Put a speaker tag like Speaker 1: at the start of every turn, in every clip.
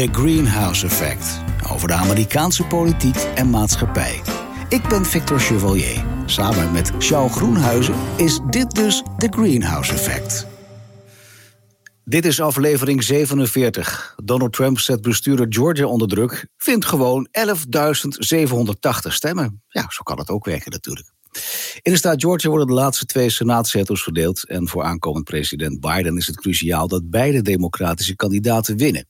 Speaker 1: The Greenhouse Effect. Over de Amerikaanse politiek en maatschappij. Ik ben Victor Chevalier. Samen met Charles Groenhuizen is dit dus The Greenhouse Effect. Dit is aflevering 47. Donald Trump zet bestuurder Georgia onder druk. Vindt gewoon 11.780 stemmen. Ja, zo kan het ook werken natuurlijk. In de staat Georgia worden de laatste twee senaatzetels verdeeld. En voor aankomend president Biden is het cruciaal dat beide democratische kandidaten winnen.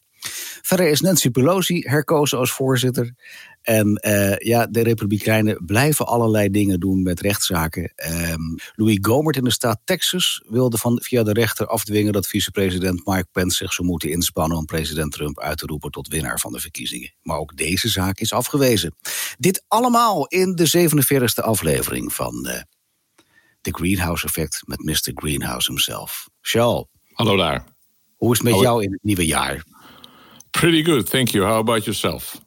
Speaker 1: Verder is Nancy Pelosi herkozen als voorzitter. En uh, ja, de Republikeinen blijven allerlei dingen doen met rechtszaken. Um, Louis Gohmert in de staat Texas wilde van, via de rechter afdwingen dat vicepresident Mike Pence zich zou moeten inspannen om president Trump uit te roepen tot winnaar van de verkiezingen. Maar ook deze zaak is afgewezen. Dit allemaal in de 47e aflevering van uh, The Greenhouse Effect met Mr. Greenhouse himself. Charles.
Speaker 2: Hallo daar.
Speaker 1: Hoe is het met Hallo. jou in het nieuwe jaar?
Speaker 2: Pretty good, thank you. How about yourself?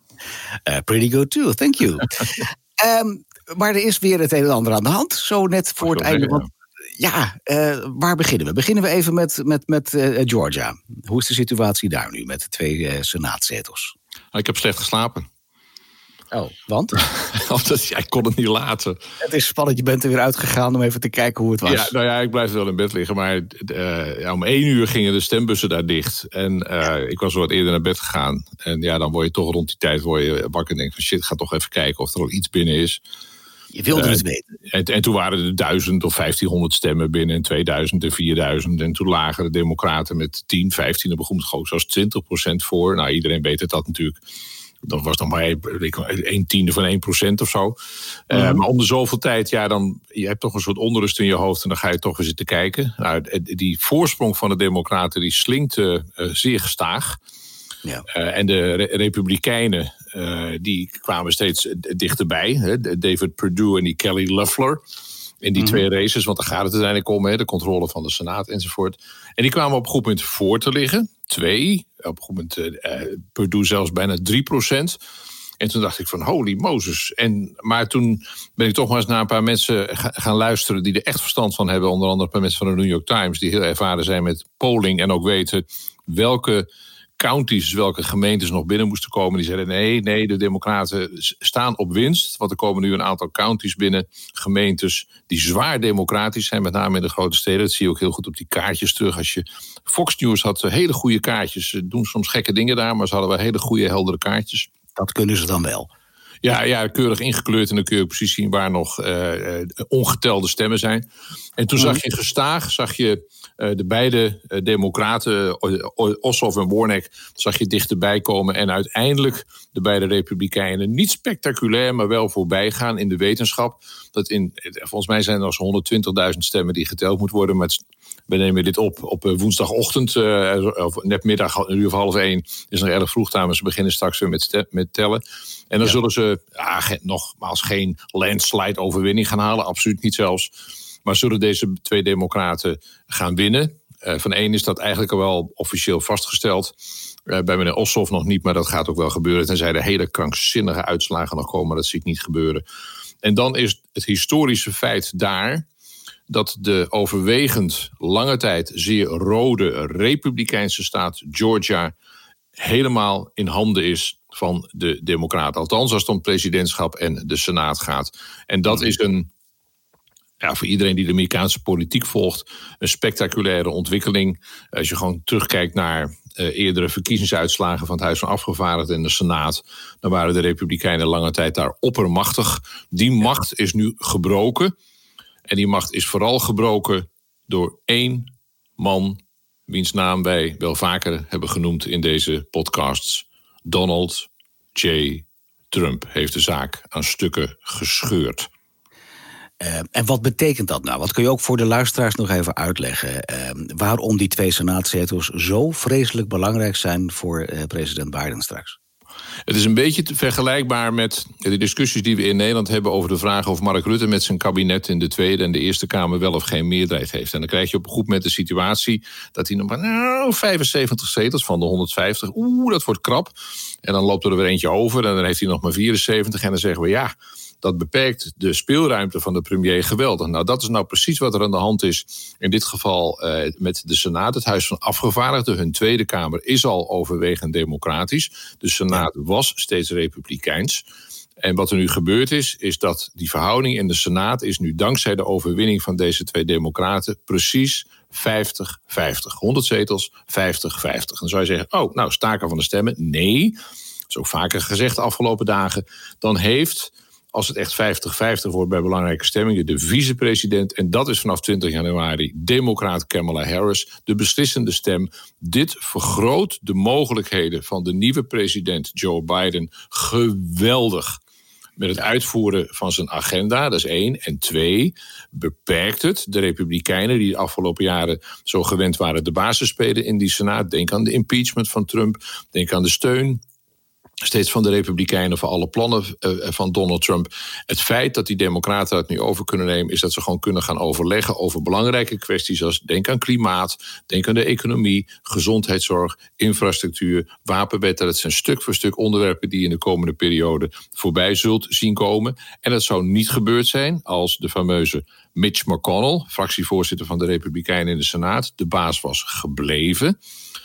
Speaker 1: Uh, pretty good too, thank you. um, maar er is weer het een en ander aan de hand, zo net voor het einde. Want, ja, uh, waar beginnen we? Beginnen we even met, met, met uh, Georgia. Hoe is de situatie daar nu met de twee senaatzetels?
Speaker 2: Ik heb slecht geslapen.
Speaker 1: Oh, want?
Speaker 2: Omdat, ja, ik kon het niet laten.
Speaker 1: Het is spannend, je bent er weer uitgegaan om even te kijken hoe het was.
Speaker 2: Ja, nou ja, ik blijf wel in bed liggen. Maar uh, ja, om één uur gingen de stembussen daar dicht. En uh, ja. ik was wat eerder naar bed gegaan. En ja, dan word je toch rond die tijd word je wakker en denk van shit, ga toch even kijken of er al iets binnen is.
Speaker 1: Je wilde uh, het weten.
Speaker 2: En, en, toen waren er duizend of 1500 stemmen binnen en 2000 en 4000. En toen lagen de democraten met 10, 15, en begon het gewoon zelfs 20% voor. Nou, iedereen weet het dat natuurlijk dat was dan maar een tiende van 1 procent of zo. Mm. Uh, maar om de zoveel tijd, ja, dan je hebt toch een soort onrust in je hoofd en dan ga je toch weer zitten kijken. Nou, die voorsprong van de Democraten die slinkt uh, zeer gestaag. Ja. Uh, en de re Republikeinen die kwamen steeds dichterbij. Hè? David Perdue en die Kelly Loeffler in die mm -hmm. twee races. Want daar gaat het uiteindelijk om, hè, de controle van de Senaat enzovoort. En die kwamen op een goed moment voor te liggen. Twee. Op een moment uh, Purdue zelfs bijna 3 procent. En toen dacht ik van holy Moses. En, maar toen ben ik toch maar eens naar een paar mensen gaan luisteren die er echt verstand van hebben. Onder andere een paar mensen van de New York Times die heel ervaren zijn met polling en ook weten welke counties, welke gemeentes nog binnen moesten komen. Die zeiden nee, nee, de democraten staan op winst. Want er komen nu een aantal counties binnen, gemeentes die zwaar democratisch zijn. Met name in de grote steden. Dat zie je ook heel goed op die kaartjes terug. Als je Fox News had hele goede kaartjes. Ze doen soms gekke dingen daar, maar ze hadden wel hele goede, heldere kaartjes.
Speaker 1: Dat kunnen ze dan wel.
Speaker 2: Ja, ja, keurig ingekleurd en dan kun je precies zien waar nog uh, ongetelde stemmen zijn. En toen zag je gestaag, zag je uh, de beide democraten, Ossoff en Warnek, zag je dichterbij komen. En uiteindelijk de beide republikeinen niet spectaculair, maar wel voorbij gaan in de wetenschap. Dat in, volgens mij zijn er zo'n 120.000 stemmen die geteld moeten worden. Maar we nemen dit op op woensdagochtend, uh, of net middag, een uur of half één. is nog erg vroeg maar ze beginnen straks weer met, met tellen. En dan ja. zullen ze ja, nogmaals geen landslide overwinning gaan halen, absoluut niet zelfs. Maar zullen deze twee democraten gaan winnen? Uh, van één is dat eigenlijk al wel officieel vastgesteld. Uh, bij meneer Ossoff nog niet, maar dat gaat ook wel gebeuren. Tenzij er hele krankzinnige uitslagen nog komen, maar dat zie ik niet gebeuren. En dan is het historische feit daar dat de overwegend lange tijd zeer rode republikeinse staat Georgia helemaal in handen is van de Democraten. Althans, als het om presidentschap en de Senaat gaat. En dat is een, ja, voor iedereen die de Amerikaanse politiek volgt, een spectaculaire ontwikkeling. Als je gewoon terugkijkt naar uh, eerdere verkiezingsuitslagen van het Huis van Afgevaardigden en de Senaat, dan waren de Republikeinen lange tijd daar oppermachtig. Die macht is nu gebroken. En die macht is vooral gebroken door één man, wiens naam wij wel vaker hebben genoemd in deze podcasts. Donald J. Trump heeft de zaak aan stukken gescheurd.
Speaker 1: Uh, en wat betekent dat nou? Wat kun je ook voor de luisteraars nog even uitleggen? Uh, waarom die twee senaatzetels zo vreselijk belangrijk zijn voor uh, president Biden straks?
Speaker 2: Het is een beetje vergelijkbaar met de discussies die we in Nederland hebben over de vraag of Mark Rutte met zijn kabinet in de Tweede en de Eerste Kamer wel of geen meerderheid heeft. En dan krijg je op een goed moment de situatie dat hij nog maar nou, 75 zetels van de 150. Oeh, dat wordt krap. En dan loopt er weer eentje over en dan heeft hij nog maar 74. En dan zeggen we ja dat beperkt de speelruimte van de premier geweldig. Nou, dat is nou precies wat er aan de hand is. In dit geval uh, met de Senaat, het Huis van Afgevaardigden. Hun Tweede Kamer is al overwegend democratisch. De Senaat was steeds republikeins. En wat er nu gebeurd is, is dat die verhouding in de Senaat is nu dankzij de overwinning van deze twee democraten precies 50-50. 100 zetels, 50-50. Dan zou je zeggen, oh, nou, staken van de stemmen. Nee, dat is ook vaker gezegd de afgelopen dagen. Dan heeft, als het echt 50-50 wordt bij belangrijke stemmingen, de vicepresident, en dat is vanaf 20 januari, democraat Kamala Harris, de beslissende stem. Dit vergroot de mogelijkheden van de nieuwe president Joe Biden geweldig met het uitvoeren van zijn agenda. Dat is één. En twee, beperkt het de Republikeinen, die de afgelopen jaren zo gewend waren de basis spelen in die Senaat. Denk aan de impeachment van Trump. Denk aan de steun steeds van de Republikeinen voor alle plannen eh, van Donald Trump. Het feit dat die Democraten het nu over kunnen nemen, is dat ze gewoon kunnen gaan overleggen over belangrijke kwesties als denk aan klimaat, denk aan de economie, gezondheidszorg, infrastructuur, wapenwet. Dat zijn stuk voor stuk onderwerpen die in de komende periode voorbij zult zien komen. En dat zou niet gebeurd zijn als de fameuze Mitch McConnell, fractievoorzitter van de Republikeinen in de Senaat, de baas was gebleven.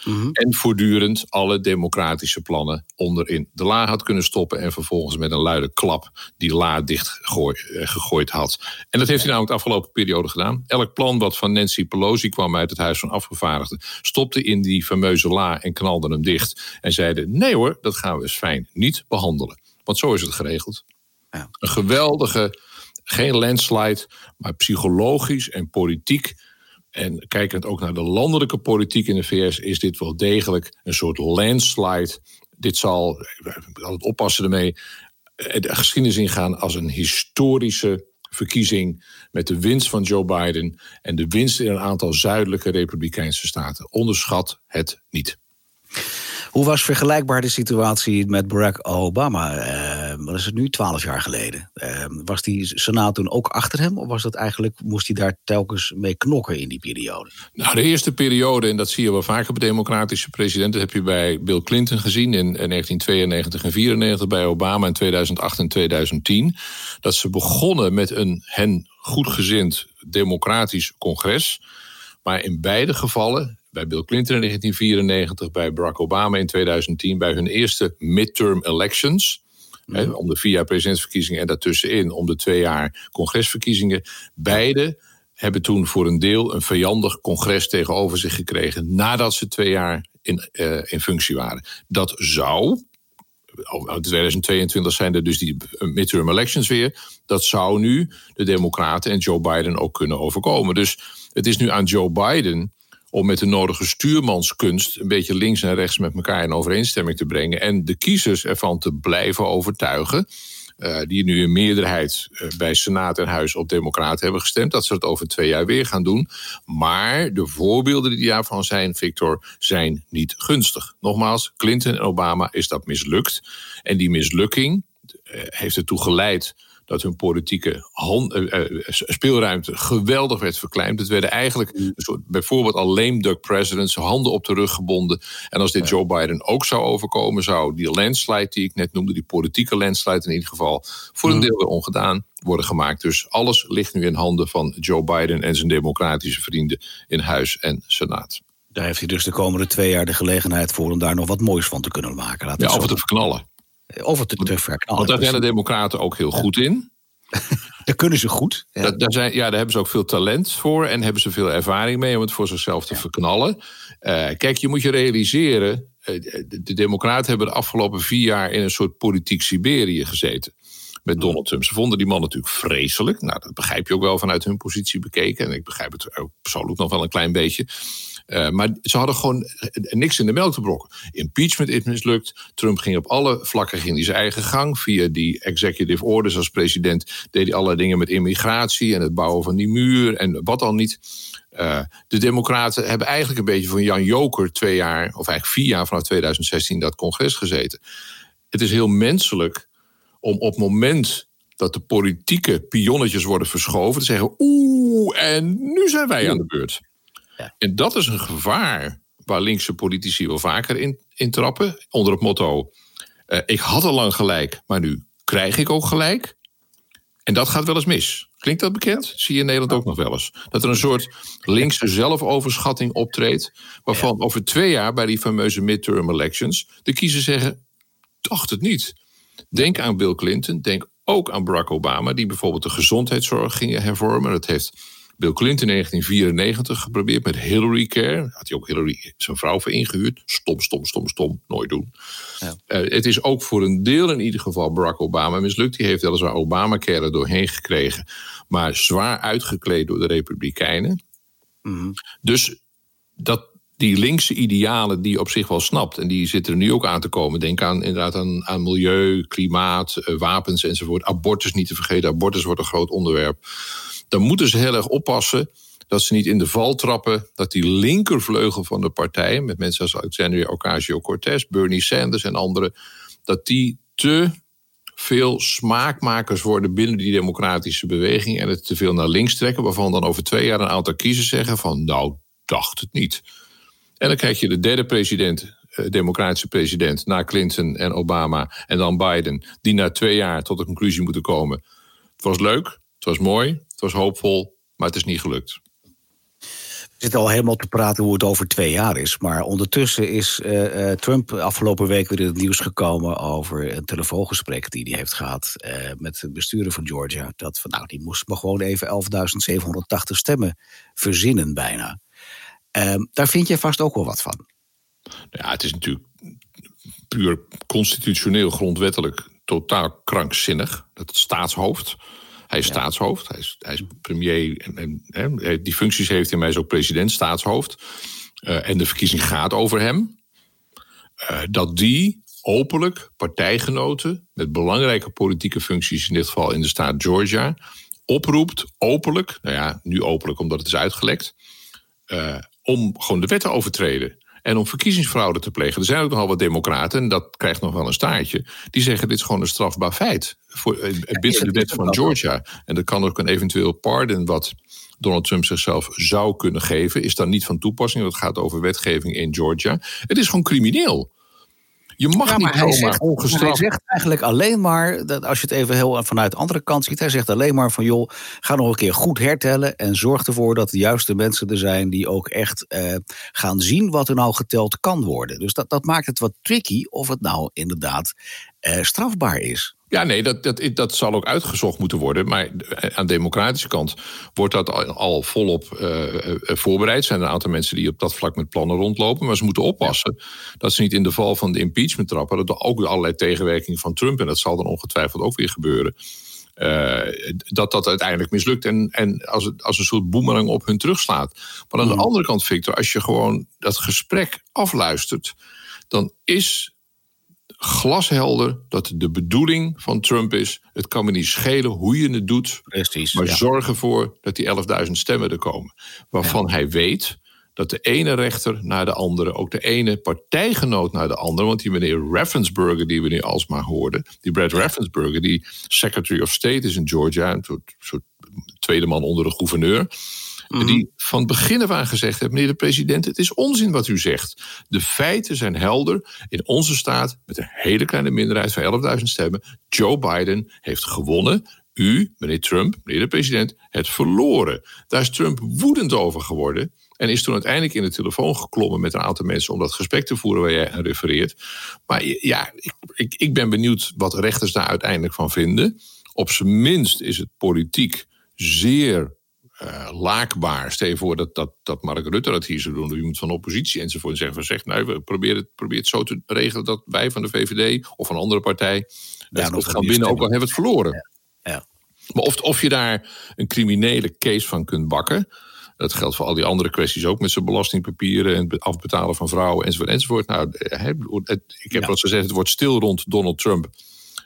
Speaker 2: Mhm. En voortdurend alle democratische plannen onderin de la had kunnen stoppen. En vervolgens met een luide klap die la dicht eh, gegooid had. En dat heeft hij namelijk de afgelopen periode gedaan. Elk plan wat van Nancy Pelosi kwam uit het Huis van Afgevaardigden. stopte in die fameuze la en knalde hem dicht. En zeiden: nee hoor, dat gaan we eens fijn niet behandelen. Want zo is het geregeld. Ja. Een geweldige, geen landslide, maar psychologisch en politiek en kijkend ook naar de landelijke politiek in de VS, is dit wel degelijk een soort landslide. Dit zal, altijd oppassen ermee, eh, de geschiedenis ingaan als een historische verkiezing met de winst van Joe Biden en de winst in een aantal zuidelijke Republikeinse staten. Onderschat het niet.
Speaker 1: Hoe was vergelijkbaar de situatie met Barack Obama? Uh, wat is het nu? Twaalf jaar geleden. Uh, was die Senaat toen ook achter hem? Of was dat eigenlijk, moest hij daar telkens mee knokken in die periode?
Speaker 2: Nou, de eerste periode, en dat zie je wel vaker bij democratische presidenten, heb je bij Bill Clinton gezien in, 1992 en 94, bij Obama in 2008 en 2010. Dat ze begonnen met een hen goedgezind democratisch congres. Maar in beide gevallen bij Bill Clinton in 1994, bij Barack Obama in 2010, bij hun eerste midterm elections. Mhm. om de vier jaar presidentsverkiezingen en daartussenin om de twee jaar congresverkiezingen. Beide hebben toen voor een deel een vijandig congres tegenover zich gekregen nadat ze twee jaar in, uh, in functie waren. Dat zou, in 2022 zijn er dus die midterm elections weer. Dat zou nu de Democraten en Joe Biden ook kunnen overkomen. Dus het is nu aan Joe Biden om met de nodige stuurmanskunst een beetje links en rechts met elkaar in overeenstemming te brengen en de kiezers ervan te blijven overtuigen. Uh, die nu in meerderheid uh, bij Senaat en Huis op Democraten hebben gestemd, dat ze het over twee jaar weer gaan doen. Maar de voorbeelden die daarvan zijn, Victor, zijn niet gunstig. Nogmaals, Clinton en Obama is dat mislukt. En die mislukking uh, heeft ertoe geleid dat hun politieke hand, uh, uh, speelruimte geweldig werd verkleind. Het werden eigenlijk mm. een soort, bijvoorbeeld al lame duck presidents, handen op de rug gebonden. En als dit Joe Biden ook zou overkomen, zou die landslide die ik net noemde, die politieke landslide in ieder geval, voor een mm. deel weer ongedaan worden gemaakt. Dus alles ligt nu in handen van Joe Biden en zijn democratische vrienden in Huis en Senaat.
Speaker 1: Daar heeft hij dus de komende twee jaar de gelegenheid voor om daar nog wat moois van te kunnen maken.
Speaker 2: Laten ja, of te verknallen.
Speaker 1: Of het te, te verknallen.
Speaker 2: Want daar zijn de Democraten ook heel goed in.
Speaker 1: daar kunnen ze goed.
Speaker 2: Ja. Daar, zijn, ja, daar hebben ze ook veel talent voor en hebben ze veel ervaring mee om het voor zichzelf te verknallen. Uh, kijk, je moet je realiseren, uh, de Democraten hebben de afgelopen vier jaar in een soort politiek Siberië gezeten. Met Donald Trump. Ze vonden die man natuurlijk vreselijk. Nou, dat begrijp je ook wel vanuit hun positie bekeken. En ik begrijp het ook persoonlijk nog wel een klein beetje. Uh, maar ze hadden gewoon niks in de melk te brokken. Impeachment is mislukt. Trump ging op alle vlakken ging zijn eigen gang. Via die executive orders als president deed hij allerlei dingen met immigratie en het bouwen van die muur en wat dan niet. Uh, de Democraten hebben eigenlijk een beetje van Jan Joker twee jaar, of eigenlijk vier jaar vanaf 2016 dat congres gezeten. Het is heel menselijk om op het moment dat de politieke pionnetjes worden verschoven te zeggen: Oeh, en nu zijn wij aan de beurt. En dat is een gevaar waar linkse politici wel vaker in, in trappen. Onder het motto: uh, ik had al lang gelijk, maar nu krijg ik ook gelijk. En dat gaat wel eens mis. Klinkt dat bekend? Zie je in Nederland ook nog wel eens. Dat er een soort linkse zelfoverschatting optreedt. Waarvan over twee jaar bij die fameuze midterm elections. de kiezers zeggen: dacht het niet. Denk aan Bill Clinton. Denk ook aan Barack Obama. Die bijvoorbeeld de gezondheidszorg ging hervormen. Dat heeft Bill Clinton in 1994 geprobeerd met Hillary Care. Had hij ook Hillary zijn vrouw voor ingehuurd. Stom, stom, stom, stom. Nooit doen. Ja. Uh, het is ook voor een deel in ieder geval Barack Obama mislukt. Die heeft weliswaar Obamacare er doorheen gekregen. Maar zwaar uitgekleed door de Republikeinen. Mm Dus dat, die linkse idealen die op zich wel snapt. En die zitten er nu ook aan te komen. Denk aan, inderdaad aan, aan milieu, klimaat, uh, wapens enzovoort. Abortus niet te vergeten. Abortus wordt een groot onderwerp dan moeten ze heel erg oppassen dat ze niet in de val trappen dat die linkervleugel van de partij, met mensen als Alexandria Ocasio-Cortez, Bernie Sanders en anderen, dat die te veel smaakmakers worden binnen die democratische beweging en het te veel naar links trekken, waarvan dan over twee jaar een aantal kiezers zeggen van nou, dacht het niet. En dan krijg je de derde president, eh, democratische president, na Clinton en Obama en dan Biden, die na twee jaar tot de conclusie moeten komen. Het was leuk, het was mooi, het was hoopvol, maar het is niet gelukt.
Speaker 1: We zitten al helemaal te praten hoe het over twee jaar is. Maar ondertussen is uh, Trump afgelopen week weer in het nieuws gekomen over een telefoongesprek die hij heeft gehad uh, met de bestuurder van Georgia. Dat van nou, die moest maar gewoon even 11.780 stemmen verzinnen bijna. Ehm, daar vind je vast ook wel wat van.
Speaker 2: Ja, het is natuurlijk puur constitutioneel, grondwettelijk totaal krankzinnig. Dat het staatshoofd hij is staatshoofd, hij is, hij is premier. En, en, die functies heeft hij, maar hij is ook president, staatshoofd. Uh, en de verkiezing gaat over hem. Uh, dat die openlijk partijgenoten met belangrijke politieke functies, in dit geval in de staat Georgia, oproept, openlijk, nou ja, nu openlijk omdat het is uitgelekt, uh, om gewoon de wet te overtreden. En om verkiezingsfraude te plegen. Er zijn ook nogal wat democraten, en dat krijgt nog wel een staartje, die zeggen dit is gewoon een strafbaar feit. Voor, eh, binnen de wet van Georgia. En dat kan ook een eventueel pardon wat Donald Trump zichzelf zou kunnen geven, is dan niet van toepassing. Dat gaat over wetgeving in Georgia. Het is gewoon crimineel. Je mag niet zomaar ongestraft.
Speaker 1: Hij zegt eigenlijk alleen maar, dat als je het even heel vanuit de andere kant ziet, hij zegt alleen maar van joh, ga nog een keer goed hertellen en zorg ervoor dat de juiste mensen er zijn die ook echt eh, gaan zien wat er nou geteld kan worden. Dus dat, dat maakt het wat tricky of het nou inderdaad eh, strafbaar is.
Speaker 2: Ja, nee, dat, dat, dat zal ook uitgezocht moeten worden. Maar aan de democratische kant wordt dat al, volop uh, voorbereid. Er zijn een aantal mensen die op dat vlak met plannen rondlopen. Maar ze moeten oppassen dat ze niet in de val van de impeachment trappen. Dat er ook allerlei tegenwerking van Trump, en dat zal dan ongetwijfeld ook weer gebeuren. Uh, dat dat uiteindelijk mislukt en, en als, het, als een soort boemerang op hun terugslaat. Maar aan de mm. andere kant, Victor, als je gewoon dat gesprek afluistert, dan is glashelder dat de bedoeling van Trump is: het kan me niet schelen hoe je het doet, Precies, maar zorg ervoor dat die 11.000 stemmen er komen. Waarvan hij weet dat de ene rechter naar de andere, ook de ene partijgenoot naar de andere, want die meneer Raffensperger, die we nu alsmaar hoorden, die Brad Raffensperger, die Secretary of State is in Georgia, een soort, soort tweede man onder de gouverneur. Mhm. Die van begin af aan gezegd heeft: meneer de president, het is onzin wat u zegt. De feiten zijn helder. In onze staat, met een hele kleine minderheid van 11.000 stemmen, Joe Biden heeft gewonnen. U, meneer Trump, meneer de president, het verloren. Daar is Trump woedend over geworden. En is toen uiteindelijk in de telefoon geklommen met een aantal mensen om dat gesprek te voeren waar jij aan refereert. Maar ja, ik, ik, ik ben benieuwd wat rechters daar uiteindelijk van vinden. Op zijn minst is het politiek zeer uh, laakbaar. Stel je voor dat, dat, dat Mark Rutte dat hier zou doen, of iemand van de oppositie enzovoort. En zeggen van zegt, nou, we proberen het, proberen het zo te regelen dat wij van de VVD of een andere partij ja, dat gaan binnen, ook al hebben we het verloren. Ja. Maar of, of je daar een criminele case van kunt bakken. Dat geldt voor al die andere kwesties ook met zijn belastingpapieren en het afbetalen van vrouwen enzovoort. enzovoort. Nou, ik heb wat gezegd, het wordt stil rond Donald Trump.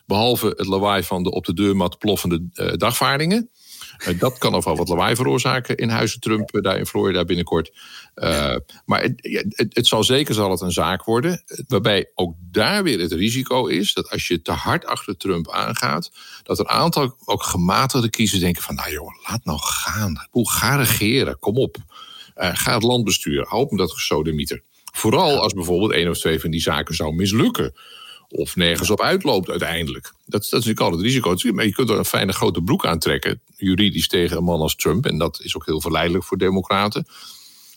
Speaker 2: Behalve het lawaai van de op de deurmat ploffende uh, dagvaardingen. Uh, dat kan nog wel wat lawaai veroorzaken in Huizen Trump, daar in Florida binnenkort. Uh, maar het, het, het, zal zeker zal het een zaak worden. Waarbij ook daar weer het risico is dat als je te hard achter Trump aangaat, dat een aantal ook gematigde kiezers denken van, nou joh, laat nou gaan. Hoe ga regeren, kom op. ga het land besturen, hou op met dat gesodemieter. Vooral als bijvoorbeeld één of twee van die zaken zou mislukken of nergens op uitloopt uiteindelijk. Dat, dat is natuurlijk altijd het risico. Maar je kunt er een fijne grote broek aantrekken, juridisch tegen een man als Trump. En dat is ook heel verleidelijk voor democraten.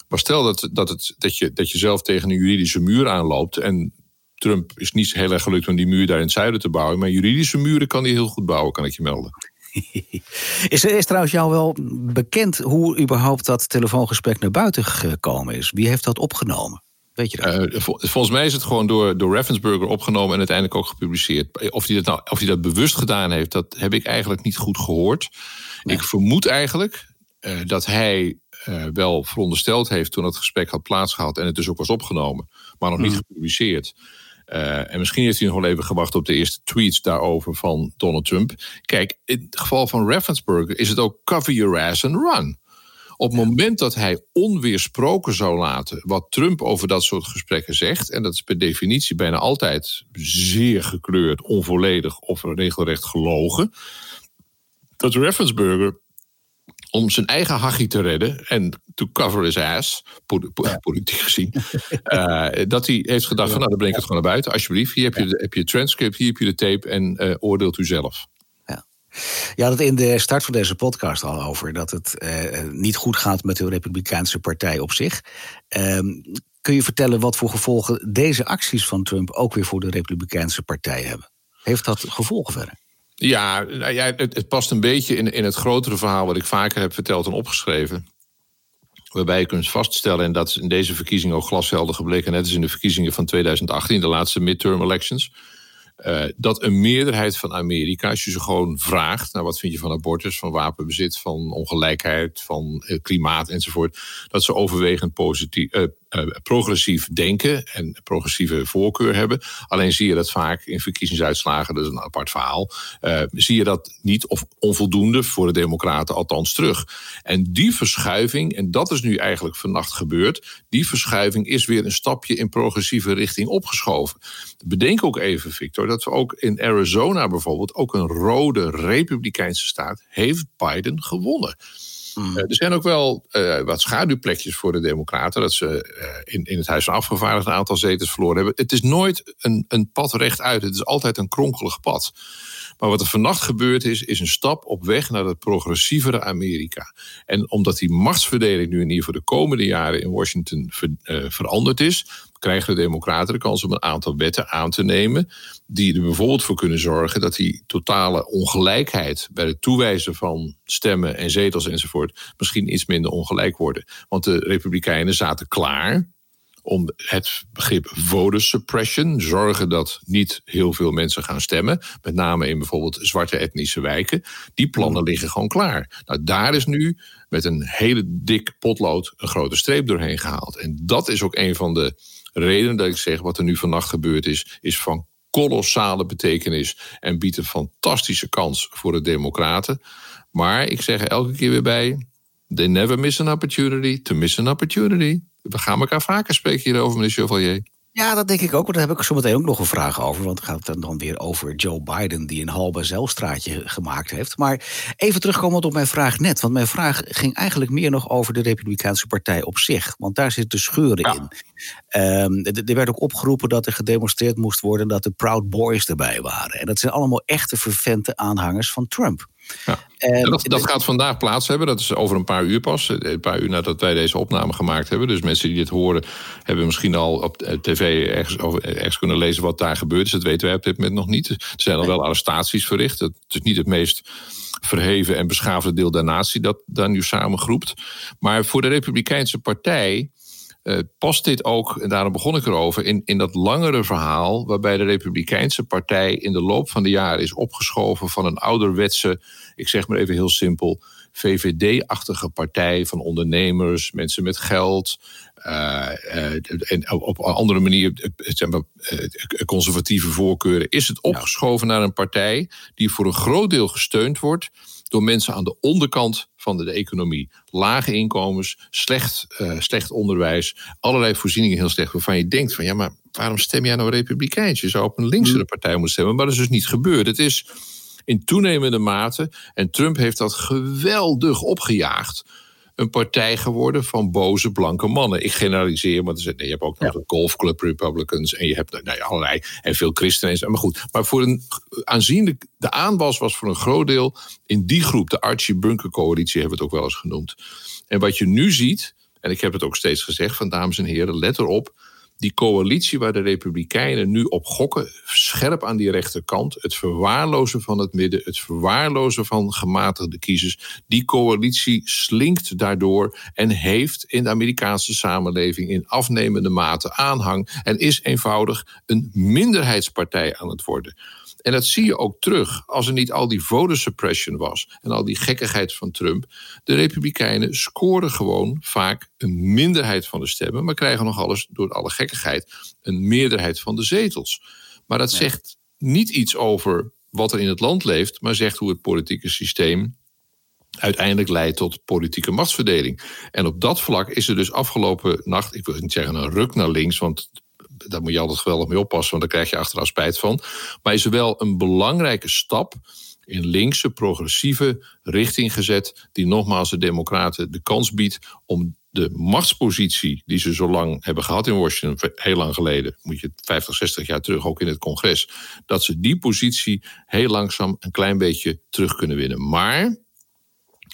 Speaker 2: Maar stel dat, dat, het, dat, je, dat je zelf tegen een juridische muur aanloopt. En Trump is niet heel erg gelukt om die muur daar in het zuiden te bouwen. Maar juridische muren kan hij heel goed bouwen, kan ik je melden.
Speaker 1: Is, is trouwens jou wel bekend hoe überhaupt dat telefoongesprek naar buiten gekomen is? Wie heeft dat opgenomen? Weet je dat?
Speaker 2: Uh, volgens mij is het gewoon door, door Ravensburger opgenomen en uiteindelijk ook gepubliceerd. Of hij dat, nou, of hij dat bewust gedaan heeft, dat heb ik eigenlijk niet goed gehoord. Ik vermoed eigenlijk uh, dat hij uh, wel verondersteld heeft toen het gesprek had plaatsgehad en het dus ook was opgenomen, maar nog niet mm. gepubliceerd. Uh, en misschien heeft hij nog wel even gewacht op de eerste tweets daarover van Donald Trump. Kijk, in het geval van Ravensburger is het ook cover your ass and run. Op het moment dat hij onweersproken zou laten wat Trump over dat soort gesprekken zegt, en dat is per definitie bijna altijd zeer gekleurd, onvolledig of regelrecht gelogen, dat Ravensburger om zijn eigen hachie te redden en to cover his ass, politiek gezien, uh, dat hij heeft gedacht van nou dan breng ik het gewoon naar buiten, alsjeblieft. Hier heb je, de, heb je transcript, hier heb je de tape en uh, oordeelt u zelf.
Speaker 1: Je had het in de start van deze podcast al over dat het uh, niet goed gaat met de Republikeinse partij op zich. Ehm, kun je vertellen wat voor gevolgen deze acties van Trump ook weer voor de Republikeinse partij hebben? Heeft dat gevolgen verder?
Speaker 2: Ja, nou het, past een beetje in, in het grotere verhaal wat ik vaker heb verteld en opgeschreven. Waarbij je kunt vaststellen, en dat is in deze verkiezingen ook glashelder gebleken, net als in de verkiezingen van 2018, de laatste midterm elections. Uh, dat een meerderheid van Amerika, als je ze gewoon vraagt, nou wat vind je van abortus, van wapenbezit, van ongelijkheid, van uh, klimaat enzovoort, dat ze overwegend positief, uh, progressief denken en progressieve voorkeur hebben. Alleen zie je dat vaak in verkiezingsuitslagen, dat is een apart verhaal, uh, zie je dat niet of onvoldoende voor de Democraten althans terug. En die verschuiving, en dat is nu eigenlijk vannacht gebeurd, die verschuiving is weer een stapje in progressieve richting opgeschoven. Bedenk ook even, Victor, dat we ook in Arizona bijvoorbeeld, ook een rode republikeinse staat, heeft Biden gewonnen. Mm. er zijn ook wel uh, wat schaduwplekjes voor de Democraten. Dat ze uh, in, in het Huis van Afgevaardigden een aantal zetels verloren hebben. Het is nooit een, een pad rechtuit. Het is altijd een kronkelig pad. Maar wat er vannacht gebeurd is, is een stap op weg naar het progressievere Amerika. En omdat die machtsverdeling nu in ieder geval de komende jaren in Washington ver, veranderd is, krijgen de Democraten de kans om een aantal wetten aan te nemen. die er bijvoorbeeld voor kunnen zorgen dat die totale ongelijkheid. bij het toewijzen van stemmen en zetels enzovoort. misschien iets minder ongelijk worden. Want de Republikeinen zaten klaar om het begrip voter suppression, zorgen dat niet heel veel mensen gaan stemmen, met name in bijvoorbeeld zwarte etnische wijken, die plannen liggen gewoon klaar. Nou, daar is nu met een hele dik potlood een grote streep doorheen gehaald. En dat is ook een van de redenen dat ik zeg, wat er nu vannacht gebeurd is, is van kolossale betekenis en biedt een fantastische kans voor de Democraten. Maar ik zeg er elke keer weer bij: they never miss an opportunity to miss an opportunity. We gaan elkaar vaker spreken hierover, meneer Chevalier.
Speaker 1: Ja, dat denk ik ook. Want daar heb ik zo meteen ook nog een vraag over. Want het gaat dan weer over Joe Biden, die een halve zelfstraatje gemaakt heeft. Maar even terugkomend op mijn vraag net. Want mijn vraag ging eigenlijk meer nog over de Republikeinse Partij op zich. Want daar zitten scheuren in. Um, er werd ook opgeroepen dat er gedemonstreerd moest worden dat de Proud Boys erbij waren. En dat zijn allemaal echte vervente aanhangers van Trump.
Speaker 2: Ja. dat, dat, gaat vandaag plaats hebben. Dat is over een paar uur pas. Een paar uur nadat wij deze opname gemaakt hebben. Dus mensen die dit horen, hebben misschien al op tv ergens, ergens kunnen lezen wat daar gebeurd is. Dat weten wij op dit moment nog niet. Er zijn al wel arrestaties verricht. Het is niet het meest verheven en beschaafde deel der natie dat daar nu samengroept. Maar voor de Republikeinse Partij uh, past dit ook, en daarom begon ik erover, in, in dat langere verhaal waarbij de Republikeinse Partij in de loop van de jaren is opgeschoven van een ouderwetse, ik zeg maar even heel simpel, VVD-achtige partij van ondernemers, mensen met geld. Uh, uh, en op een andere manier, zeg maar, conservatieve voorkeuren, is het opgeschoven naar een partij die voor een groot deel gesteund wordt door mensen aan de onderkant van de, economie. Lage inkomens, slecht, uh, slecht onderwijs, allerlei voorzieningen heel slecht. Waarvan je denkt van ja, maar waarom stem jij nou republikeins? Je zou op een linkse mm. partij moeten stemmen. Maar dat is dus niet gebeurd. Het is in toenemende mate, en Trump heeft dat geweldig opgejaagd een partij geworden van boze blanke mannen. Ik generaliseer, maar je hebt ook nog de golfclub Republicans en je hebt nou ja, allerlei en veel christenen. Maar goed, maar voor een aanzienlijk, de aanwas was voor een groot deel in die groep, de Archie Bunker coalitie hebben we het ook wel eens genoemd. En wat je nu ziet, en ik heb het ook steeds gezegd van dames en heren, let erop die coalitie waar de Republikeinen nu op gokken, scherp aan die rechterkant, het verwaarlozen van het midden, het verwaarlozen van gematigde kiezers, die coalitie slinkt daardoor en heeft in de Amerikaanse samenleving in afnemende mate aanhang en is eenvoudig een minderheidspartij aan het worden. En dat zie je ook terug als er niet al die voter suppression was en al die gekkigheid van Trump. De Republikeinen scoren gewoon vaak een minderheid van de stemmen, maar krijgen nog alles door alle gekkigheid een meerderheid van de zetels. Maar dat zegt niet iets over wat er in het land leeft, maar zegt hoe het politieke systeem uiteindelijk leidt tot politieke machtsverdeling. En op dat vlak is er dus afgelopen nacht, ik wil niet zeggen een ruk naar links, want daar moet je altijd geweldig mee oppassen, want daar krijg je achteraf spijt van. Maar is er wel een belangrijke stap in linkse, progressieve richting gezet, die nogmaals de Democraten de kans biedt om de machtspositie die ze zo lang hebben gehad in Washington, heel lang geleden, moet je 50, 60 jaar terug, ook in het congres, dat ze die positie heel langzaam een klein beetje terug kunnen winnen. Maar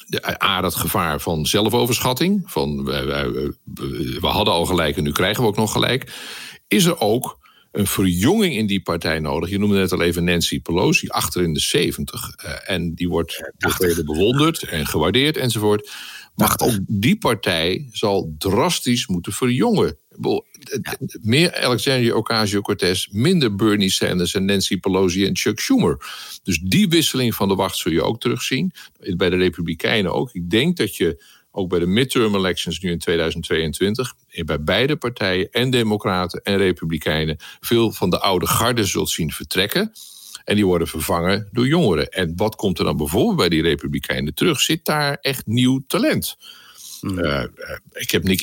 Speaker 2: de, A, dat gevaar van zelfoverschatting, van we hadden al gelijk en nu krijgen we ook nog gelijk is er ook een verjonging in die partij nodig. Je noemde net al even Nancy Pelosi, achter in de 70. Uh, eh, en die wordt door bewonderd en gewaardeerd enzovoort. Maar ook die partij zal drastisch moeten verjongen. Meer Alexandria Ocasio-Cortez, minder Bernie Sanders en Nancy Pelosi en Chuck Schumer. Dus die wisseling van de wacht zul je ook terugzien. Bij de Republikeinen ook. Ik denk dat je ook bij de midterm elections nu in 2022, bij beide partijen, en Democraten en Republikeinen, veel van de oude garden zult zien vertrekken. En die worden vervangen door jongeren. En wat komt er dan bijvoorbeeld bij die Republikeinen terug? Zit daar echt nieuw talent? Hmm. Uh, ik heb Nikki